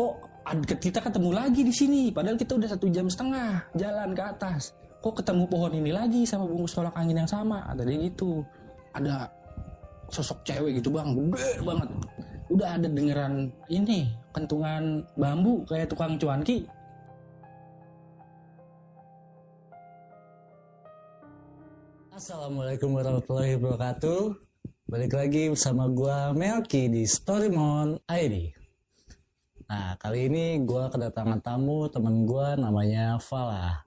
kok kita ketemu lagi di sini? Padahal kita udah satu jam setengah jalan ke atas. Kok ketemu pohon ini lagi sama bungkus tolak angin yang sama? Ada dia gitu. Ada sosok cewek gitu bang. Gede banget. Udah ada dengeran ini kentungan bambu kayak tukang cuanki. Assalamualaikum warahmatullahi wabarakatuh. Balik lagi bersama gua Melki di Storymon ID. Nah, kali ini gua kedatangan tamu teman gua namanya Falah.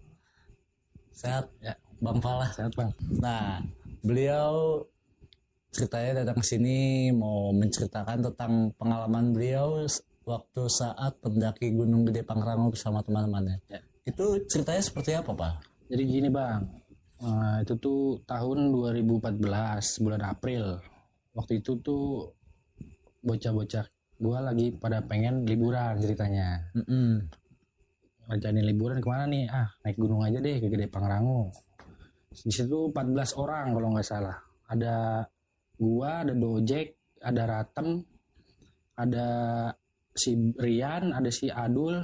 Sehat ya, Bang Falah. sehat bang Nah, beliau ceritanya datang ke sini mau menceritakan tentang pengalaman beliau waktu saat mendaki Gunung Gede Pangrango bersama teman-temannya. Ya. Itu ceritanya seperti apa, Pak? jadi gini bang eh, itu tuh tahun 2014 bulan April waktu itu tuh bocah-bocah gua lagi pada pengen liburan ceritanya. Mm-mm. rencanain liburan ke mana nih? Ah naik gunung aja deh ke Gede Pangrango. Di situ 14 orang kalau nggak salah. Ada gua ada Dojek ada Ratem ada si Rian ada si Adul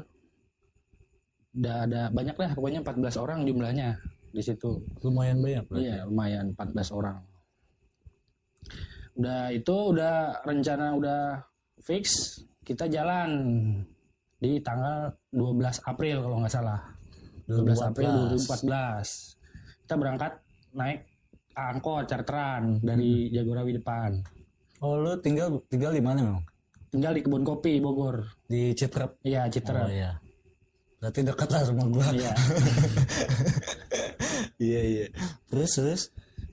ada ada banyak lah pokoknya 14 orang jumlahnya di situ. Lumayan banyak berarti. iya lumayan 14 orang. Udah itu udah rencana udah fix kita jalan di tanggal 12 April kalau nggak salah 12 April 2014 kita berangkat naik angkot charteran dari Jagorawi depan Oh lu tinggal tinggal di mana memang? tinggal di kebun kopi Bogor Di Citrep. iya Oh Citra iya. Berarti dekat lah rumah gua. iya iya iya. Terus terus.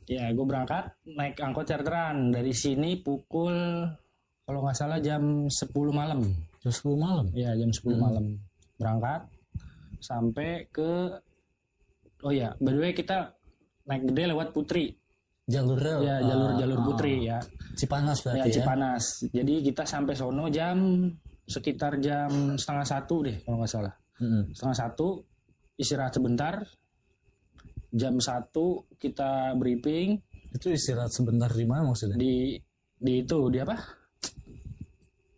ya gue berangkat naik angkot charteran dari sini pukul kalau nggak salah jam 10 malam Terus 10 malam. ya jam 10 malam berangkat sampai ke oh ya by the way kita naik gede lewat Putri Jalur rel. ya jalur Ah, jalur ah. Putri ya Cipanas ya berarti ya. Cipanas jadi kita sampai sono jam sekitar jam setengah satu deh kalau nggak salah Mm-mm. setengah satu istirahat sebentar jam satu kita briefing Itu istirahat sebentar di mana maksudnya? di di itu di apa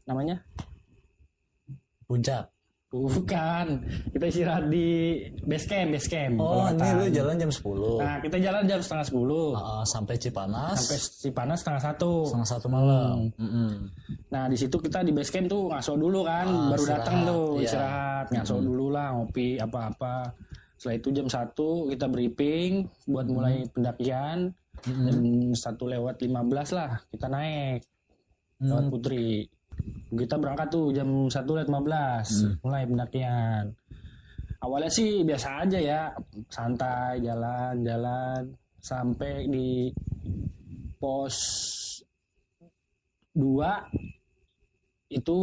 namanya? Puncak. bukan. Kita istirahat di base camp base camp. Oh, ini lu jalan jam 10. nah kita jalan jam setengah sepuluh. Ah, sampai Cipanas. Sampai Cipanas setengah satu. Setengah satu malam. Mm-mm. nah di situ kita di base camp tuh ngaso dulu kan. Ah, baru datang tuh iya. istirahat. Ngaso dulu lah ngopi apa-apa. Setelah itu jam satu kita briefing buat mulai pendakian. Jam satu lewat 15 lah kita naik. Lewat Putri kita berangkat tuh jam satu lewat 15 mulai pendakian. Awalnya sih biasa aja ya. Santai jalan-jalan sampai di pos 2 itu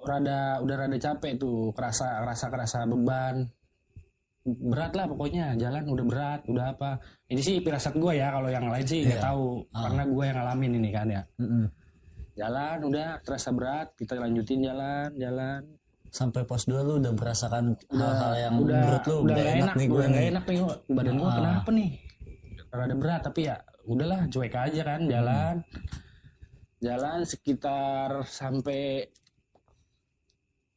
rada udah rada capek tuh. Kerasa kerasa kerasa beban. Berat lah pokoknya. Jalan udah berat udah apa. Ini sih pirasat gue ya. Kalau yang lain sih nggak Iya. tahu. Karena gue yang ngalamin ini kan ya. Mm-mm. Jalan udah terasa berat kita lanjutin jalan jalan. Sampai pos 2 lu udah merasakan hal-hal yang udah menurut lu udah gak enak, enak, nih gue udah gak enak nih badan gue Ah. kenapa nih? Rada berat tapi ya udahlah cuek aja kan jalan. Jalan sekitar sampai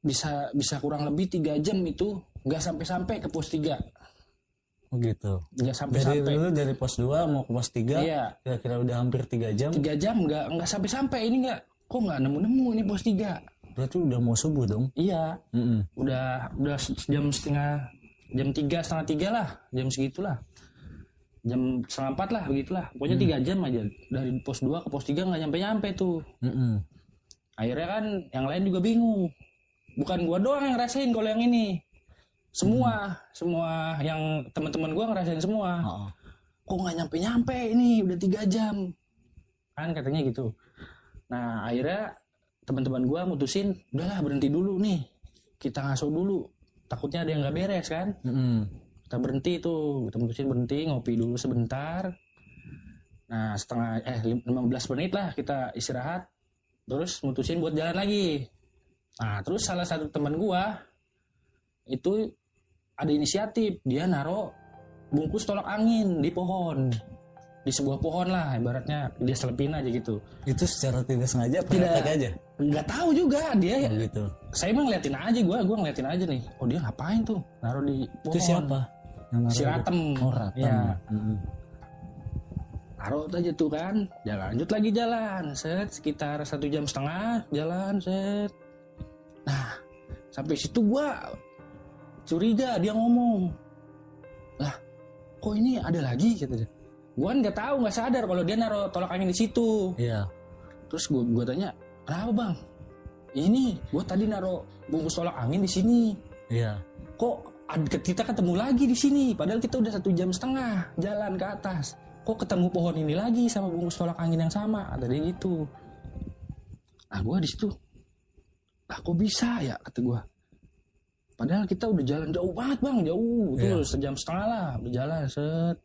bisa bisa kurang lebih tiga jam itu nggak sampai sampai ke pos 3 Oh gitu. nggak sampai Dari sampai dulu dari pos 2 mau ke pos 3 iya. kira-kira udah hampir 3 jam. tiga jam nggak nggak sampai sampai ini nggak. Kok nggak nemu nemu ini pos 3 Berarti udah mau subuh dong. iya. Mm-mm. udah udah jam setengah jam tiga setengah tiga lah. Jam segitulah. Jam setengah empat lah begitulah. Pokoknya tiga jam aja. Dari pos 2 ke pos 3 nggak nyampe nyampe tuh. Mm-mm. akhirnya kan yang lain juga bingung. Bukan gua doang yang ngerasain kalau yang ini semua semua yang teman-teman gua ngerasain semua. Oh. kok nggak nyampe nyampe ini? Udah tiga jam. Kan katanya gitu. Nah akhirnya teman-teman gua mutusin udahlah berhenti dulu nih. Kita ngaso dulu. Takutnya ada yang nggak beres kan? Mm-mm. kita berhenti tuh. Kita mutusin berhenti ngopi dulu sebentar. Nah setengah eh lim- 15 menit lah kita istirahat. Terus mutusin buat jalan lagi. Nah terus salah satu teman gua itu ada inisiatif dia naro bungkus tolak angin di pohon di sebuah pohon lah ibaratnya dia selepin aja gitu Itu secara tidak sengaja Tidak. aja? nggak tahu juga dia Oh, gitu. saya emang ngeliatin aja gue gue ngeliatin aja nih oh dia ngapain tuh naruh di pohon Itu siapa? Yang si? Ratem Oh, Ratem. ya Mm-mm. taruh aja tuh kan jalan lanjut lagi jalan set sekitar satu jam setengah jalan set nah sampai situ gua curiga dia ngomong. Lah kok ini ada lagi? Gitu gua kan nggak tahu nggak sadar kalau dia naruh tolak angin di situ. Iya. terus gua gua tanya kenapa bang? Ini gua tadi naruh bungkus tolak angin di sini. Iya. kok kita ketemu lagi di sini? Padahal kita udah satu jam setengah jalan ke atas. Kok ketemu pohon ini lagi sama bungkus tolak angin yang sama? Kata dia gitu. Nah gue di situ lah kok bisa ya? Kata gue padahal kita udah jalan jauh banget bang. Jauh. Tuh Iya. sejam setengah lah udah jalan set.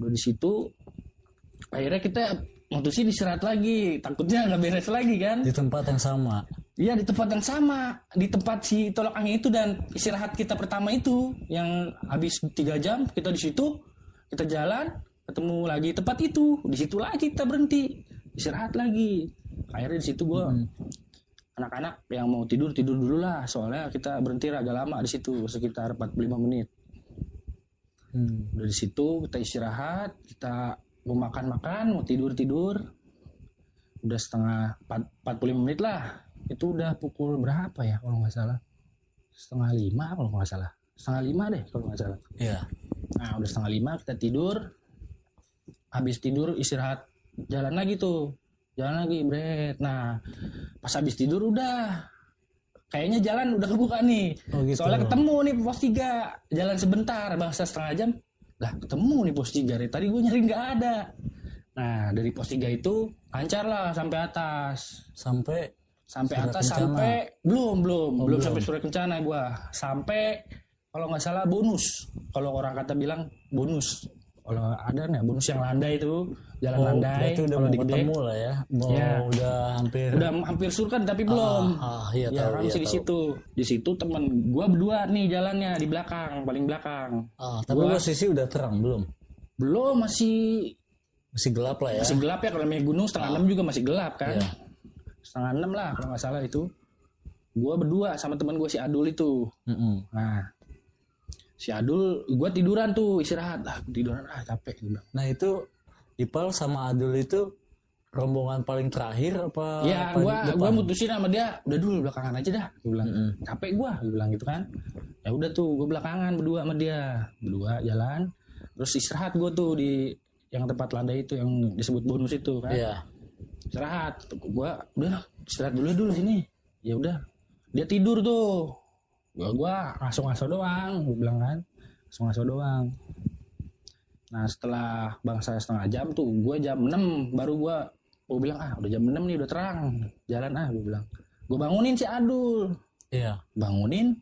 Udah di situ akhirnya kita mutusin istirahat lagi. Takutnya nggak beres lagi kan? Di tempat yang sama. Iya di tempat yang sama, di tempat si tolak angin itu dan istirahat kita pertama itu yang habis tiga jam kita di situ kita jalan ketemu lagi tempat itu. Di situ lagi kita berhenti istirahat lagi. Akhirnya di situ gue anak-anak yang mau tidur tidur dulu lah soalnya kita berhenti agak lama di situ sekitar 45 menit. Hmm. udah di situ kita istirahat kita mau makan-makan mau tidur-tidur udah setengah empat- 45 menit lah. Itu udah pukul berapa ya kalau nggak salah? Setengah lima kalau nggak salah. Setengah lima deh kalau nggak salah. Iya. nah udah setengah lima kita tidur. Habis tidur istirahat jalan lagi tuh jalan lagi bret. Nah pas habis tidur udah. Kayaknya jalan udah kebuka nih. Oh gitu. Soalnya ketemu nih pos 3 Jalan sebentar Bangsa setengah jam. Lah ketemu nih pos 3 Dari tadi gue nyari nggak ada. Nah dari pos 3 itu Lancar lah sampai atas. Sampai Sampai Surat atas kencana. sampai Belum belum. Oh, Belum belum. sampai surat kencana gue Sampai Kalau nggak salah bonus. Kalau orang kata bilang bonus Kalau ada nih bonus yang landai itu Jalan oh, landai berarti udah Kalau mau di ketemu lah ya. Mau Iya. udah hampir Udah hampir surkan tapi belum Ah, ah, iya ya tahu, kan iya masih di situ di situ teman gua berdua nih jalannya di belakang paling belakang Ah, tapi Gua- posisi udah terang belum? belum masih Masih gelap lah ya. masih gelap ya kalau namanya gunung setengah enam juga masih gelap kan Iya. setengah enam lah kalau nggak salah itu gua berdua sama teman gua si Adul itu Mm-mm. nah si Adul gua tiduran tuh istirahat lah tiduran ah capek bilang. Nah itu Ipal sama Adul itu rombongan paling terakhir apa? ya gua depan? gua mutusin sama dia udah dulu belakangan aja dah gua bilang Mm-mm. capek gua gua bilang gitu kan ya udah tuh gua belakangan berdua sama dia berdua jalan terus istirahat gua tuh di yang tempat landai itu yang disebut bonus itu kan Iya. istirahat gua udah istirahat dulu dulu sini ya udah dia tidur tuh gua gua ngaso-ngaso doang gua bilang kan. Ngaso-ngaso doang. Nah setelah bangsa setengah jam tuh gua jam 6 baru gua gua bilang ah udah jam 6 nih udah terang. Jalan ah gua bilang. Gua bangunin si Adul. Iya. bangunin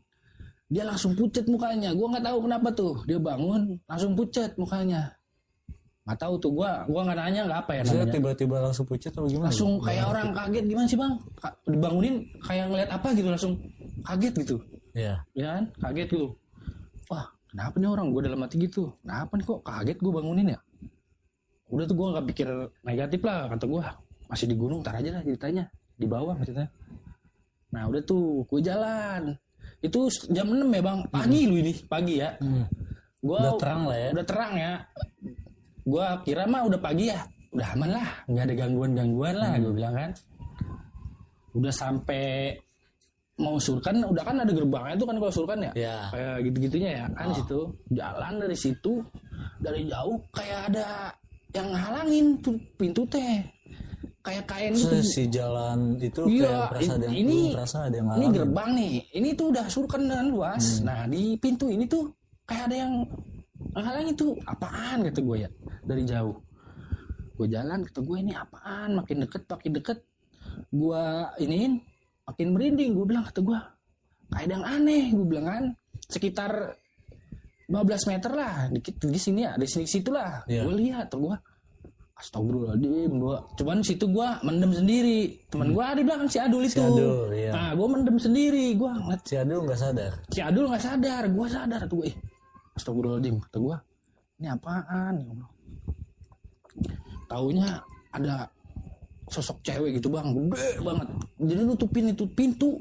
dia langsung pucat mukanya. Gua nggak tahu kenapa tuh. Dia bangun langsung pucat mukanya. Nggak tahu tuh gua gua nggak nanya nggak apa ya namanya. tiba-tiba langsung pucat atau gimana? langsung kayak orang kaget gimana sih bang? Dibangunin kayak ngeliat apa gitu langsung kaget gitu Iya. ya kan? Kaget gitu wah kenapa nih orang? Gue dalam hati gitu. Kenapa nih kok kaget gue bangunin ya? Udah tuh gue nggak pikir negatif lah kata gue masih di gunung tar aja lah ceritanya. Di bawah maksudnya. Nah udah tuh gue jalan. Itu jam 6 ya bang? Pagi lu ini pagi ya. Hmm. gua Udah terang lah ya. udah terang ya. Gua kira mah udah pagi ya. Udah aman lah. Nggak ada gangguan gangguan lah gue bilang kan. Udah sampai mau surkan udah kan ada gerbangnya itu kan kalau surkan ya Iya. kayak gitu-gitunya ya kan di situ jalan dari situ dari jauh kayak ada yang halangin tuh pintu teh kayak kain gitu si jalan itu Iya, kayak perasa ada yang ini ada yang ini gerbang nih. Ini tuh udah surkan dengan luas. Nah di pintu ini tuh kayak ada yang menghalangi tuh apaan kata gue ya dari jauh. Gue jalan kata gue ini apaan makin deket makin deket. Gue iniin makin merinding. Gue bilang kata gue kayak ada yang aneh. Gue bilang kan sekitar 15 meter lah dikit di sini ya di sini situ lah. Iya. Gue lihat tuh gue Astagfirullahaladzim gua cuman situ gua mendem sendiri teman gua di belakang si Adul itu Adul, iya. nah gua mendem sendiri gua ngeliat Si Adul nggak sadar. si Adul nggak sadar gua sadar tuh eh Astagfirullahaladzim kata gua ini apaan ya Allah taunya ada sosok cewek gitu bang. Gede banget. Jadi nutupin itu pintu.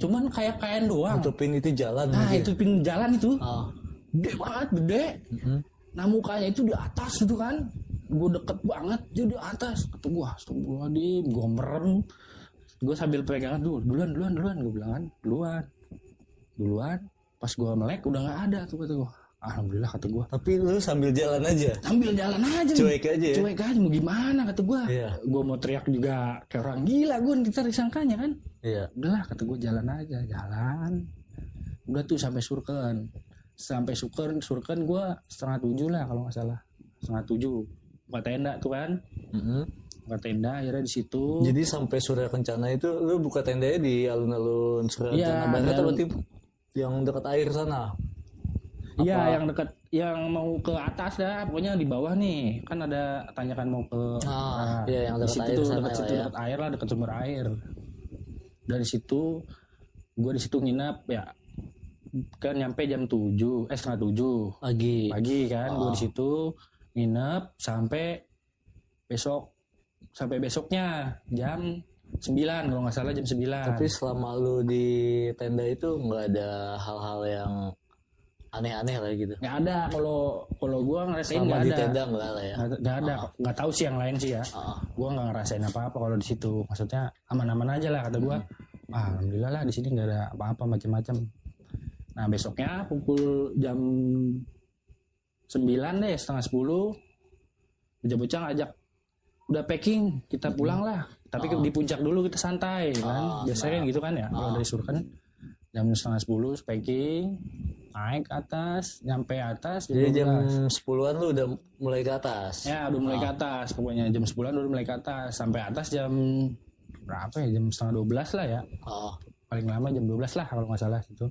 Cuman kayak kain doang. Nutupin itu jalan nah gitu. itu pintu jalan itu. Oh. gede banget gede. Mm-mm. nah mukanya itu di atas gitu kan. Gue deket banget dia di atas. Kata gue astagfirullahaladzim gue merem. Gue sambil pegangan dulu duluan duluan duluan. Gue bilang kan duluan. Duluan? Pas gue melek udah nggak ada tuh kata gue alhamdulillah kata gue Tapi lu sambil jalan aja. sambil jalan aja Cuek aja ya. cuek aja mau gimana kata gue Iya. gue mau teriak juga kayak orang gila gue kita disangkanya kan Iya. udahlah kata gue jalan aja jalan udah tuh sampai surken sampai surken surken gue setengah tujuh lah kalau nggak salah setengah tujuh buka tenda tuh kan Mm-mm. buka tenda akhirnya di situ Jadi sampai Surya Kencana itu lu buka tendanya di alun-alun Surya Iya, Kencana Barat di atau yang dekat air sana? Iya yang dekat yang mau ke atas dah pokoknya di bawah nih kan ada tanyakan mau ke Ah, iya, yang dekat situ air tuh dekat situ ya. dekat air lah dekat sumber air dari situ gue di situ nginep ya kan nyampe jam 7 eh setengah tujuh Pagi. pagi kan gue Ah. di situ nginep sampai besok sampai besoknya jam 9 kalau nggak salah jam 9 Tapi selama lu di tenda itu nggak ada hal-hal yang aneh-aneh lah gitu. nggak ada. Kalau kalau gue ngerasain Selama nggak di ada. tenda nggak lah ya. nggak nggak ada. Nggak tahu sih yang lain sih ya. Ah. gue nggak ngerasain apa apa kalau di situ. Maksudnya aman-aman aja lah kata gue ah, alhamdulillah lah di sini nggak ada apa-apa macam-macam nah besoknya pukul jam 9 deh setengah 10 bocah-bocah ngajak udah packing kita pulang lah. Tapi di puncak dulu kita santai kan? Ah, biasanya kan gitu kan ya kalau Ah. dari Surken. Jam setengah 10 packing naik ke atas nyampe atas Jadi jam 12. 10-an lu udah mulai ke atas. Ya udah mulai ke atas. Pokoknya jam 10 udah mulai ke atas. Sampai atas jam berapa ya? Jam setengah 12 lah ya. Oh. paling lama jam 12 lah kalau nggak salah gitu.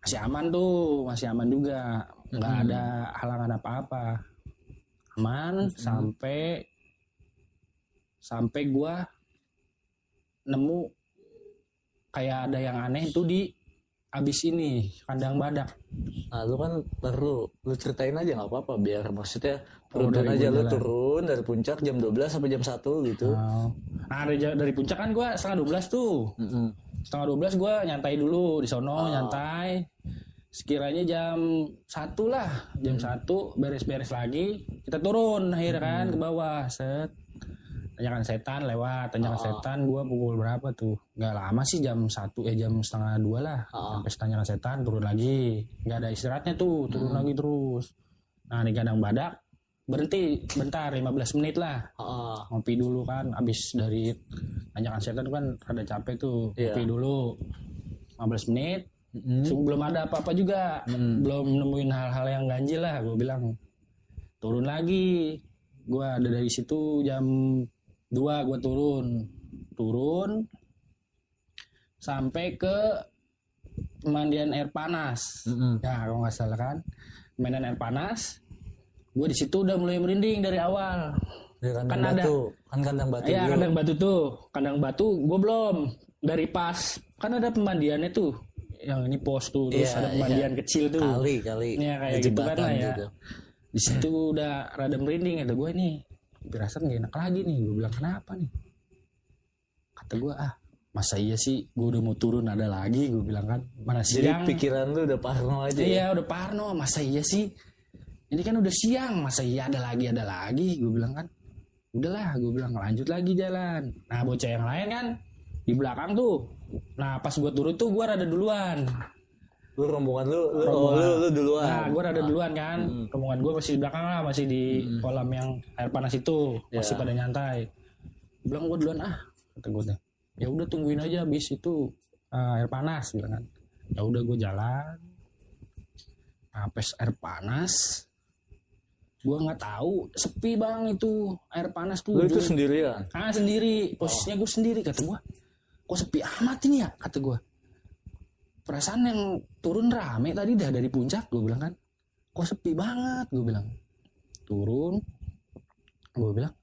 Masih aman tuh masih aman juga. Nggak ada halangan apa-apa. Aman sampai sampai gua nemu kayak ada yang aneh itu di abis ini kandang badak. Nah, lu kan perlu lu ceritain aja nggak apa-apa biar maksudnya Oh, turun dari aja lu turun dari puncak jam 12 sampai jam 1 gitu. Oh. nah dari, dari puncak kan gua setengah 12 tuh. Mm-mm. setengah 12 gue nyantai dulu di sono nyantai. Sekiranya jam satu lah jam satu beres-beres lagi kita turun akhirnya kan ke bawah set tanyakan setan lewat tanyakan setan gue pukul berapa tuh? Nggak lama sih jam satu eh jam setengah dua lah. Sampai tanyakan setan turun lagi. Nggak ada istirahatnya tuh turun lagi terus. Nah di kandang badak berhenti bentar 15 menit lah. Ah, ngopi dulu kan abis dari tanyakan setan kan rada capek tuh. Iya. ngopi dulu 15 menit. So, belum ada apa-apa juga. Belum nemuin hal-hal yang ganjil lah gue bilang. Turun lagi. Gue ada dari situ jam 2 gue turun. Turun sampai ke pemandian air panas. Mm-mm. ya kalau nggak salah kan? Pemandian air panas gue di situ udah mulai merinding dari awal. Kandang Kan ada- batu, kan kandang batu Iya dulu. kandang batu tuh, kandang batu gue belum. Dari pas kan ada pemandiannya tuh, yang ini pos tuh terus Iya, ada pemandian kecil tuh, Kali kali. Iya, kayak Ada gitu kan lah ya. di situ udah rada merinding ada gue nih, firasat gak enak lagi nih, gue bilang kenapa nih, kata gue ah masa iya sih gue udah mau turun ada lagi gue bilang kan. Mana Jadi siang? pikiran lu udah parno aja. ya? Iya udah parno masa iya sih? Ini kan udah siang masa iya ada lagi ada lagi gue bilang kan. Udahlah gue bilang lanjut lagi jalan. Nah bocah yang lain kan di belakang tuh. Nah pas gue turun tuh gue rada duluan Lu rombongan lu, lu, oh, Rombongan. lu, lu duluan. nah gue rada duluan kan. Rombongan gue masih di belakang lah masih di kolam yang air panas itu. Masih Ya. pada nyantai. Bilang gue duluan ah kata gue ya udah tungguin aja bis itu eh, air panas bilang kan. Ya udah gue jalan sampai air panas. Gue nggak tahu sepi bang itu air panas tuh Lu itu sendirian. ah sendiri. Posisinya gue sendiri kata gue kok sepi amat ini ya? kata gue perasaan yang turun rame tadi dah dari puncak gue bilang kan. Kok sepi banget gue bilang. Turun gue bilang.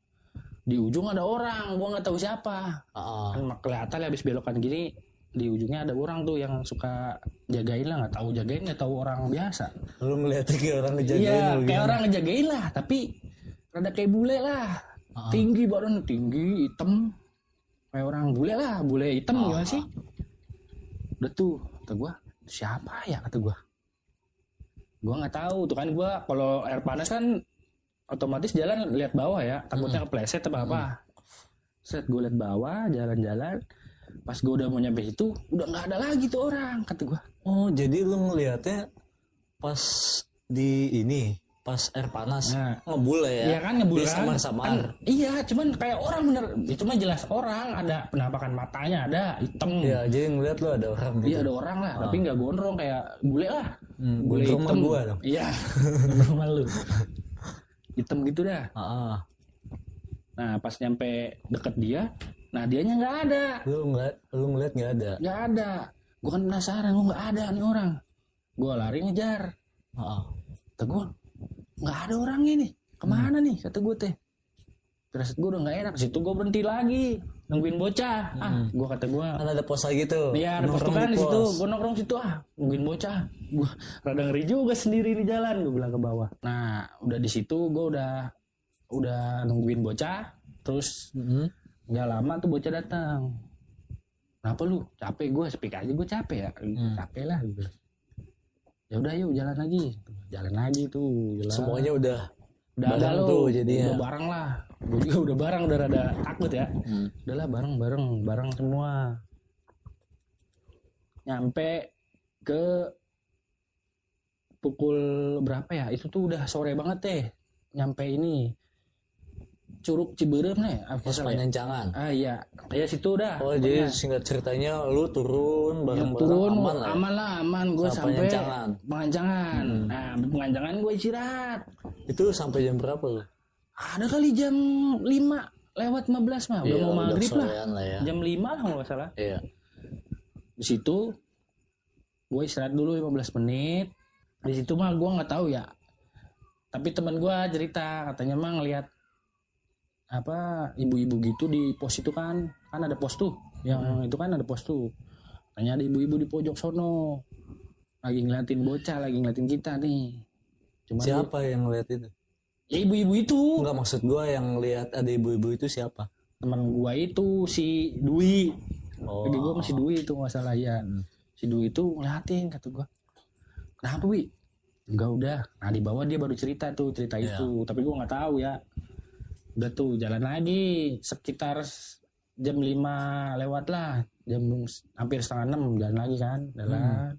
Di ujung ada orang gue nggak tahu siapa. Ah, kan kelihatan ya habis belokan gini di ujungnya ada orang tuh yang suka jagain lah nggak tahu jagain nggak tahu orang biasa. Lu melihatnya kayak orang ngejagain iya kayak orang ngejagain lah tapi rada kayak bule lah. Ah. tinggi badan tinggi hitam. Kayak orang bule lah bule hitam Ah. gimana sih? Udah tuh kata gua siapa ya? Kata gua. Gua nggak tahu tuh kan gua kalau air panas kan otomatis jalan lihat bawah ya. Takutnya kepleset apa. Apa set gue lihat bawah jalan-jalan. Pas gue udah mau nyampe situ udah nggak ada lagi tuh orang kata gua. Oh, jadi lu ngelihatnya pas di ini, pas air panas Nah. ngebul ya. Iya kan ngebul kan? Kan, iya, cuman kayak orang bener. Itu mah jelas orang ada penampakan matanya ada hitam. Iya, jadi ngeliat lu ada orang gitu. Iya ada orang lah, tapi nggak gondrong kayak bule lah. Hmm, bule hitam. gua dong. Iya, gondrong mah lu. Hitam gitu dah. Ah, ah. Nah pas nyampe deket dia, nah dianya nggak ada, Lu ngeliat, lu ngeliat nggak ada. nggak ada. Gue kan penasaran, gue nggak ada nih orang. Gue lari ngejar. Ah, ah. Nggak ada orangnya nih. Ke mana nih? Kata gue teh. Terus gue udah nggak enak. Situ gue berhenti lagi. Nungguin bocah. Ah, gue kata gue. Kan ada pos lagi tuh. Iya ada pos kan di situ. Gue nongkrong situ ah. Nungguin bocah. Gue rada ngeri juga sendiri di jalan. Gue bilang ke bawah. Nah udah di situ gue udah udah nungguin bocah. Terus nggak lama tuh bocah datang. Kenapa lu? Capek gue. Speak aja gue capek ya. Hmm. Capek lah. Gitu. Ya udah yuk jalan lagi. Jalan lagi tuh. Jalan. Semuanya udah. udah ada lo. tuh jadinya. Udah bareng lah. Gue juga udah bareng udah rada takut ya. Hmm. udahlah bareng bareng bareng semua nyampe ke pukul berapa ya itu tuh udah sore banget teh nyampe ini curug Ciberem nih apa Pos salah ya? panjangan. ah iya kayak situ dah Oh, jadi singkat ceritanya lu turun yang bareng-bareng turun aman lah. ya? aman lah aman gue Sampai sampai Pengancangan. pengancangan Hmm. nah habis pengancangan gue istirahat Itu sampai jam berapa lu? ada kali jam 5 lewat 15 mah udah Iya, mau maghrib lah lah ya. jam 5 lah kalau nggak salah Iya. di situ gue istirahat dulu 15 menit di situ mah gue nggak tahu ya tapi teman gue cerita katanya mah ngelihat apa ibu-ibu gitu di pos itu kan kan ada pos tuh yang itu kan ada pos tuh tanya ada ibu-ibu di pojok sono lagi ngeliatin bocah lagi ngeliatin kita nih cuma Siapa yang ngeliat itu? ya ibu-ibu itu Enggak maksud gua yang lihat ada ibu-ibu itu siapa? teman gue itu si Dwi Oh. Lagi gue masih Dwi itu nggak salah ya. Hmm. Si Dwi itu ngeliatin kata gue. Kenapa Wi? Enggak udah. Nah di bawah dia baru cerita tuh cerita Iya. itu. Tapi gue nggak tahu ya. Udah tuh jalan lagi sekitar jam 5 lewat lah. Jam hampir setengah enam jalan lagi kan. Jalan.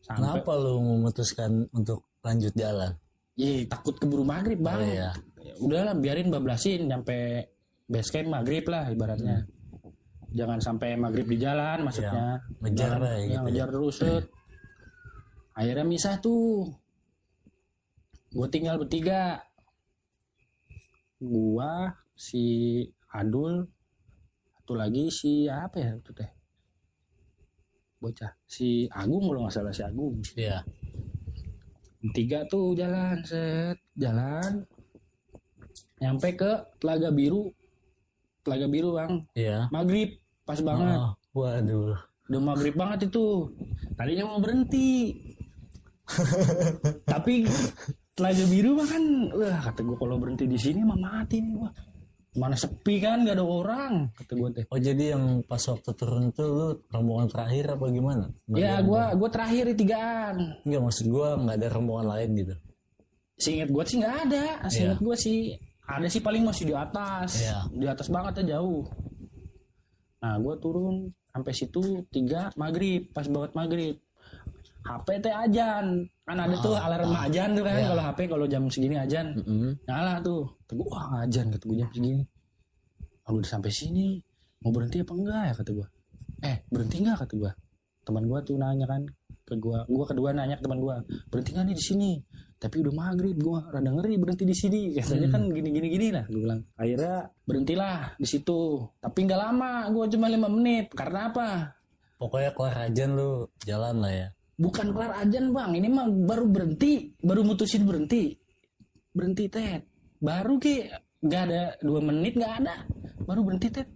Sampai. Kenapa lu memutuskan untuk lanjut jalan? Ih, takut keburu maghrib bang. Oh, iya. Ya Udahlah biarin bablasin sampai base camp maghrib lah ibaratnya. Hmm. Jangan sampai maghrib di jalan maksudnya. ngejar Jangan- lah ya ya, gitu ya. ngejar terus set. Akhirnya misah tuh. Gue tinggal bertiga. Gua si Adul satu lagi si apa ya itu teh? Bocah si Agung kalau nggak salah si Agung. Iya. tiga tuh jalan set jalan. Nyampe ke telaga biru. Telaga biru bang. Iya. maghrib pas banget. Oh, waduh. udah maghrib banget itu. Tadinya mau berhenti. Tapi telaga biru mah kan wah kata gue kalau berhenti di sini mah mati nih gua mana sepi kan gak ada orang kata gue teh Oh jadi yang pas waktu turun tuh lu rombongan terakhir apa gimana? ya gue gue terakhir di tigaan Enggak maksud gua nggak ada rombongan lain gitu. Seingat gue sih nggak ada. Seingat gue sih ada sih paling masih di atas. Iya. Di atas banget ya jauh. Nah gue turun sampai situ tiga maghrib pas banget maghrib. HP teh ajan. Kan ada tuh alarm ajan tuh kan Iya. kalau HP kalau jam segini ajan. Mm-mm. nyala tuh. Kata gue wah ajan kata gue jam segini. Ah, udah sampai sini. Mau berhenti apa enggak ya? kata gue eh berhenti enggak? kata gue teman gue tuh nanya kan ke gue gue kedua nanya ke teman gue berhenti nggak nih di sini? Tapi udah maghrib gue rada ngeri berhenti di sini. Katanya kan gini gini gini lah gue bilang. Akhirnya berhentilah di situ. Tapi nggak lama gue cuma lima menit. Karena apa? Pokoknya kelar ajan lu jalan lah ya. Bukan kelar ajan bang. Ini mah baru berhenti baru mutusin berhenti. Berhenti tet baru ki. Nggak ada dua menit nggak ada. Baru berhenti tet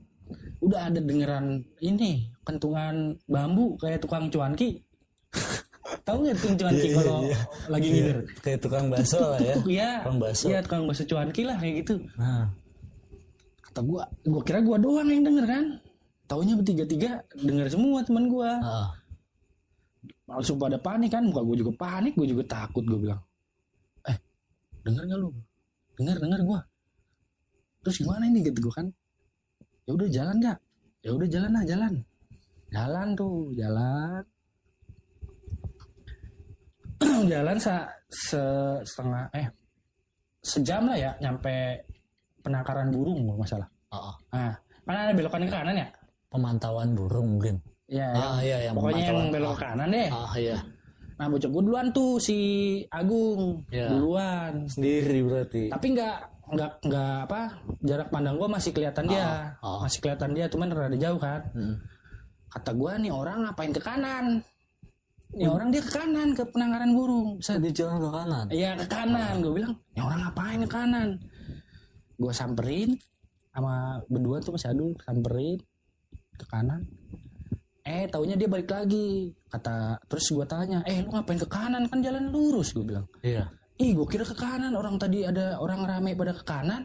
udah ada dengeran ini kentungan bambu kayak tukang cuanki tahu nggak tukang cuanki Iya, kalau iya. lagi Iya, ngider kayak tukang bakso lah ya. Iya. Tukang bakso. Iya tukang bakso cuanki lah kayak gitu. Nah. Kata gua gua kira gua doang yang denger kan? Taunya bertiga tiga denger semua teman gua. Ah, langsung pada panik kan muka gue juga panik gue juga takut gue bilang. Eh denger nggak lu? Denger denger gue terus gimana ini? Gitu gue kan. Ya udah jalan nggak ya udah jalan lah jalan. Jalan tuh jalan. Jalan sa se setengah eh sejam lah ya nyampe penangkaran burung kalau nggak salah. Ah, ah. nah kan ada belokan ke kanan ya? Pemantauan burung mungkin ya ah iya yang pokoknya yang belok kanan deh ah iya Nah bocah gue duluan tuh si Agung Ya. duluan. sendiri berarti Tapi nggak nggak nggak apa jarak pandang gue masih kelihatan dia, Ah, ah. masih kelihatan dia, cuman rada jauh kan. Mm. Kata gue nih orang ngapain ke kanan? Nih orang dia ke kanan ke penangkaran burung. saya di jalan ke kanan Iya ke kanan. Gue bilang, nih orang ngapain ke kanan? Gue samperin sama berdua tuh masih adul samperin ke kanan. Eh taunya dia balik lagi. Kata terus gue tanya, eh lu ngapain ke kanan kan jalan lurus? Gue bilang. iya Ih, gue kira ke kanan. Orang tadi ada orang rame pada ke kanan.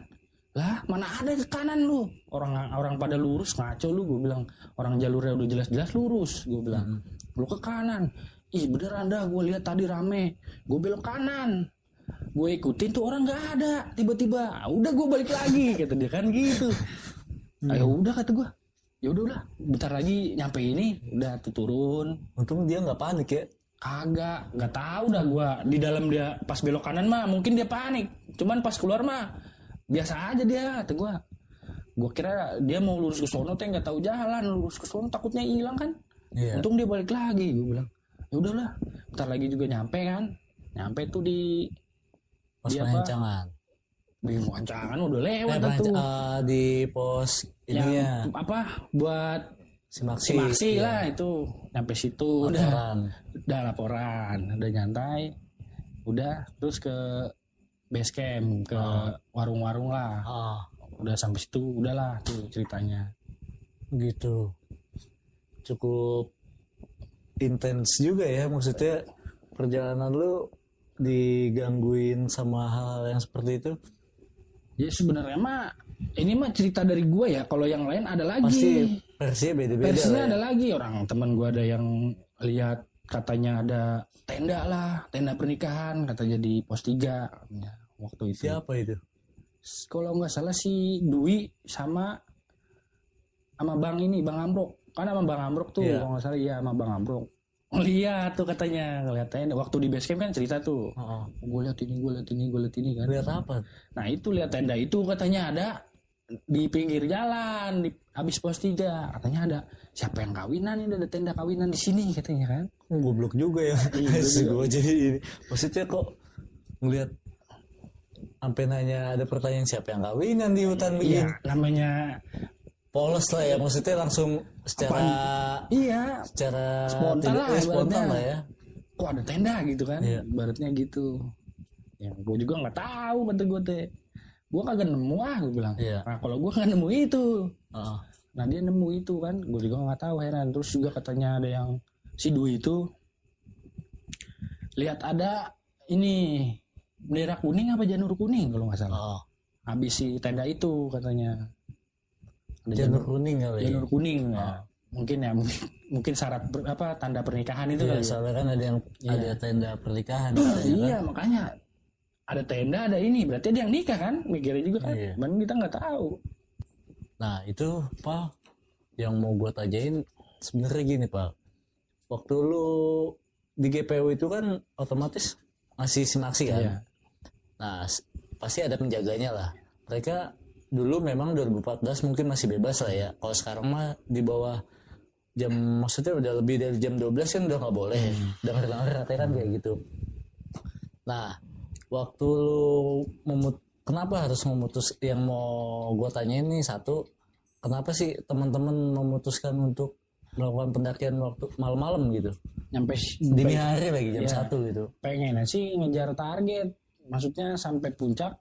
Lah, mana ada ke kanan lu? Orang orang pada lurus ngaco lu. Gue bilang orang jalurnya udah jelas-jelas lurus. Gue bilang lu ke kanan. Ih, beneran dah. Gue lihat tadi rame. Gue belok kanan. Gue ikutin tuh orang nggak ada. Tiba-tiba, "Ah, udah gue balik lagi. Kata dia kan gitu. Ayo udah kata gue. Ya udah udah. Bentar lagi nyampe ini. Udah tuh turun. untung dia nggak panik ya Kagak, nggak tahu dah gua di dalam dia pas belok kanan mah mungkin dia panik. Cuman pas keluar mah biasa aja dia kata gua. Gua kira dia mau lurus ke sono teh nggak tahu jalan, lurus ke sono takutnya hilang kan. iya Untung dia balik lagi, gua bilang. Ya udahlah, bentar lagi juga nyampe kan. Nyampe tuh di pos Pak. pengencangan di Wancangan udah eh, lewat pengenca- tuh. ah, di pos Yang ininya apa buat simaksi si Maksi iya. lah itu. Nyampe situ udah. Laporan. udah laporan udah nyantai. Udah terus ke base camp ke warung-warung lah. Ah. Udah sampai situ udahlah tuh ceritanya. Gitu. Cukup intens juga ya maksudnya perjalanan lu digangguin sama hal yang seperti itu? Ya sebenarnya mah ini mah cerita dari gua ya. Kalau yang lain ada lagi. Pasti versinya beda-beda versinya ya. ada lagi. Orang teman gua ada yang lihat katanya ada tenda lah tenda pernikahan katanya di pos 3 katanya, waktu itu. Siapa itu? Kalau nggak salah si Dwi sama sama Bang ini Bang Ambrok. Kan sama Bang Ambrok tuh Iya. kalau nggak salah iya sama Bang Ambrok lihat tuh katanya ngeliatnya waktu di base camp kan cerita tuh. Heeh. gue lihat ini gue lihat ini gue lihat ini kan. Lihat apa? Nah itu lihat tenda itu katanya ada di pinggir jalan di habis pos tiga. Katanya ada siapa yang kawinan ini? Ada tenda kawinan di sini katanya kan. Oh, goblok juga ya. Iya, gue jadi ini. Maksudnya kok ngelihat sampai nanya ada pertanyaan siapa yang kawinan di hutan iya begini namanya polos lah ya maksudnya langsung secara iya. secara Spontan lah, eh, spontan lah ya. Kok ada tenda gitu kan? Iya. baratnya gitu. Ya gue juga nggak tahu kata gue teh. Gue kagak nemu ah gue bilang. Iya. nah kalau gue nggak nemu itu. Heeh. nah dia nemu itu kan. Gue juga nggak tahu heran. Terus juga katanya ada yang si Dwi itu lihat ada ini bendera kuning apa janur kuning kalau nggak salah. Heeh. habis si tenda itu katanya janur kuning kali ya janur kuning ya mungkin ya mungkin, mungkin syarat ber- apa tanda pernikahan itu Iya, kali ya. soalnya kan ada yang Iya. ada tenda pernikahan kan. iya makanya ada tenda ada ini berarti ada yang nikah kan mikirnya juga kan Iya. Cuman kita nggak tahu Nah itu Pak yang mau gue tanyain sebenarnya gini Pak. Waktu lu di GPU itu kan otomatis masih simaksi kan. Iya. Nah pasti ada penjaganya lah. Mereka dulu memang 2014 mungkin masih bebas lah ya. Kalau sekarang mah di bawah jam maksudnya udah lebih dari jam 12 kan udah nggak boleh. Dengar-dengar katanya kan kayak gitu. Nah waktu lu memut kenapa harus memutus yang mau gue tanyain nih satu kenapa sih teman-teman memutuskan untuk melakukan pendakian waktu malam-malam gitu nyampe dini hari lagi jam Iya. satu gitu pengen sih ngejar target maksudnya sampai puncak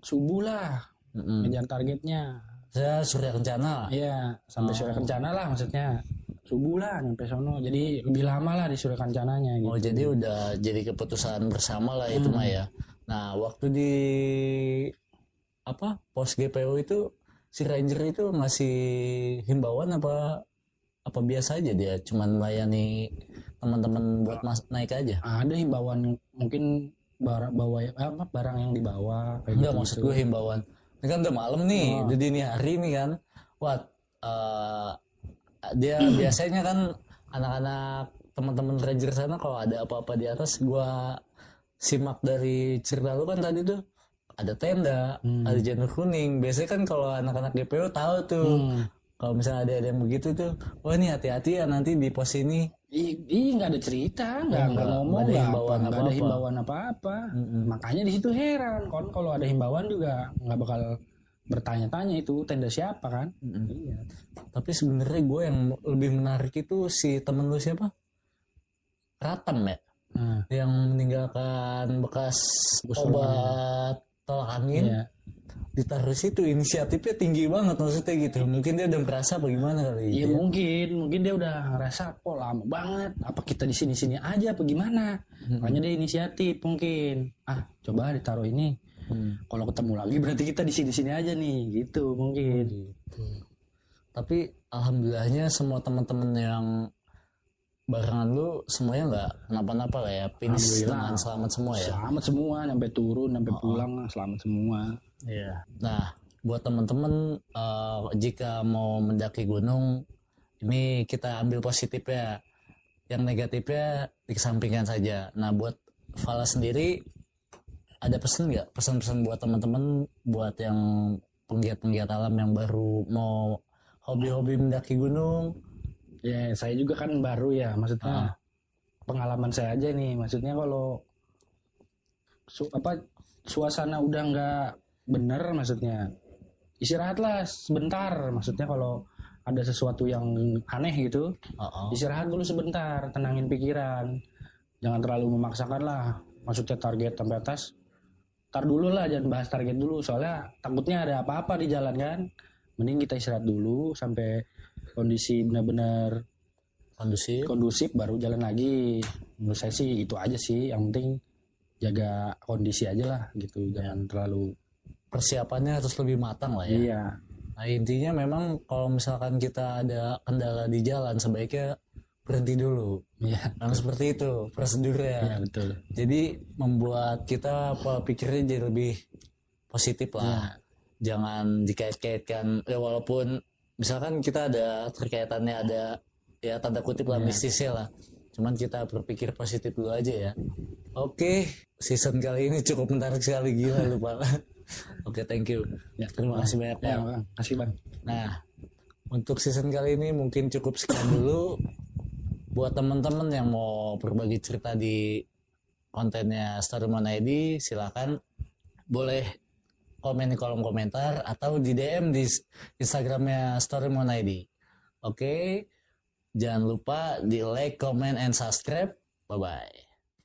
subuh lah Ngejar targetnya. Saya surya kencana Iya sampai Oh. sore kencana lah maksudnya. Subuh lah nyampe sono. Jadi lebih lama lah disuruh kancananya gitu. Oh jadi udah jadi keputusan bersama lah itu mah ya. Nah waktu di apa pos GPO itu si ranger itu ngasih himbauan apa apa biasa aja dia? Cuman melayani teman-teman buat mas naik aja. ada himbauan mungkin barang bawa apa barang yang dibawa kayak Enggak gitu maksud gue himbauan. Ini kan udah malam nih, Oh. udah dini hari nih kan. Wah, eh, dia biasanya kan anak-anak teman-teman ranger sana kalau ada apa-apa di atas gua simak dari cerita lu kan tadi tuh ada tenda, Hmm. ada janur kuning. Biasanya kan kalau anak-anak GPO tahu tuh. Hmm. Kalau misalnya ada, ada yang begitu tuh, wah ini hati-hati ya nanti di pos ini. Ih, nggak ada cerita, nggak nggak ngomong, nggak ada himbauan apa, nggak ada apa-apa. himbauan apa-apa. Makanya di situ heran, kon kalau ada himbauan juga nggak bakal bertanya-tanya itu tenda siapa kan? Iya. Tapi sebenarnya gue yang lebih menarik itu si temen lu siapa? Ratem ya. Yang meninggalkan bekas obat tolak angin. Ditaruh situ inisiatifnya tinggi banget maksudnya gitu mungkin dia udah merasa bagaimana kali Iya gitu ya. mungkin, mungkin dia udah ngerasa kok lama banget. Apa kita di sini-sini aja, apa gimana? Makanya dia inisiatif mungkin. Ah, coba ditaruh ini. Hmm. Kalau ketemu lagi berarti kita di sini-sini aja nih, gitu mungkin. Gitu. tapi alhamdulillahnya semua teman-teman yang barengan lu semuanya nggak kenapa-napa lah ya finish dengan selamat semua ya Selamat semua, sampai turun, sampai pulang, selamat semua. Iya. Nah, buat teman-teman eh, jika mau mendaki gunung, ini kita ambil positifnya. Yang negatifnya dikesampingkan saja. Nah, buat Fala sendiri ada pesan nggak? Pesan-pesan buat teman-teman, buat yang penggiat-penggiat alam yang baru mau hobi-hobi mendaki gunung. Ya, saya juga kan baru ya, maksudnya pengalaman saya aja nih. Maksudnya kalau su- apa suasana udah nggak bener, maksudnya istirahatlah sebentar. Maksudnya kalau ada sesuatu yang aneh gitu, Oh, istirahat dulu sebentar, tenangin pikiran. Jangan terlalu memaksakan lah. Maksudnya target sampai atas. Tar dulu lah, jangan bahas target dulu. Soalnya takutnya ada apa-apa di jalan kan. Mending kita istirahat dulu sampai kondisi benar-benar kondusif. kondusif baru jalan lagi. Menurut saya sih itu aja sih. Yang penting jaga kondisi aja lah gitu. Jangan terlalu Persiapannya harus lebih matang lah ya. iya. Nah intinya memang kalau misalkan kita ada kendala di jalan sebaiknya berhenti dulu. Iya. Karena seperti itu prosedurnya. Iya betul. Jadi membuat kita pola pikirnya jadi lebih positif lah. Jangan dikait-kaitkan. Ya walaupun misalkan kita ada terkaitannya ada ya tanda kutip lah mistisnya lah. Cuman kita berpikir positif dulu aja ya. Oke, season kali ini cukup menarik sekali gila lupa. Oke, thank you. Ya, Terima kasih banyak Ya. Bang. kasih bang. Nah, untuk season kali ini mungkin cukup sekian dulu. Buat teman-teman yang mau berbagi cerita di kontennya Starman ID, silakan boleh komen di kolom komentar atau di DM di Instagramnya Storymon ID. Oke, jangan lupa di like, comment, and subscribe. Bye bye.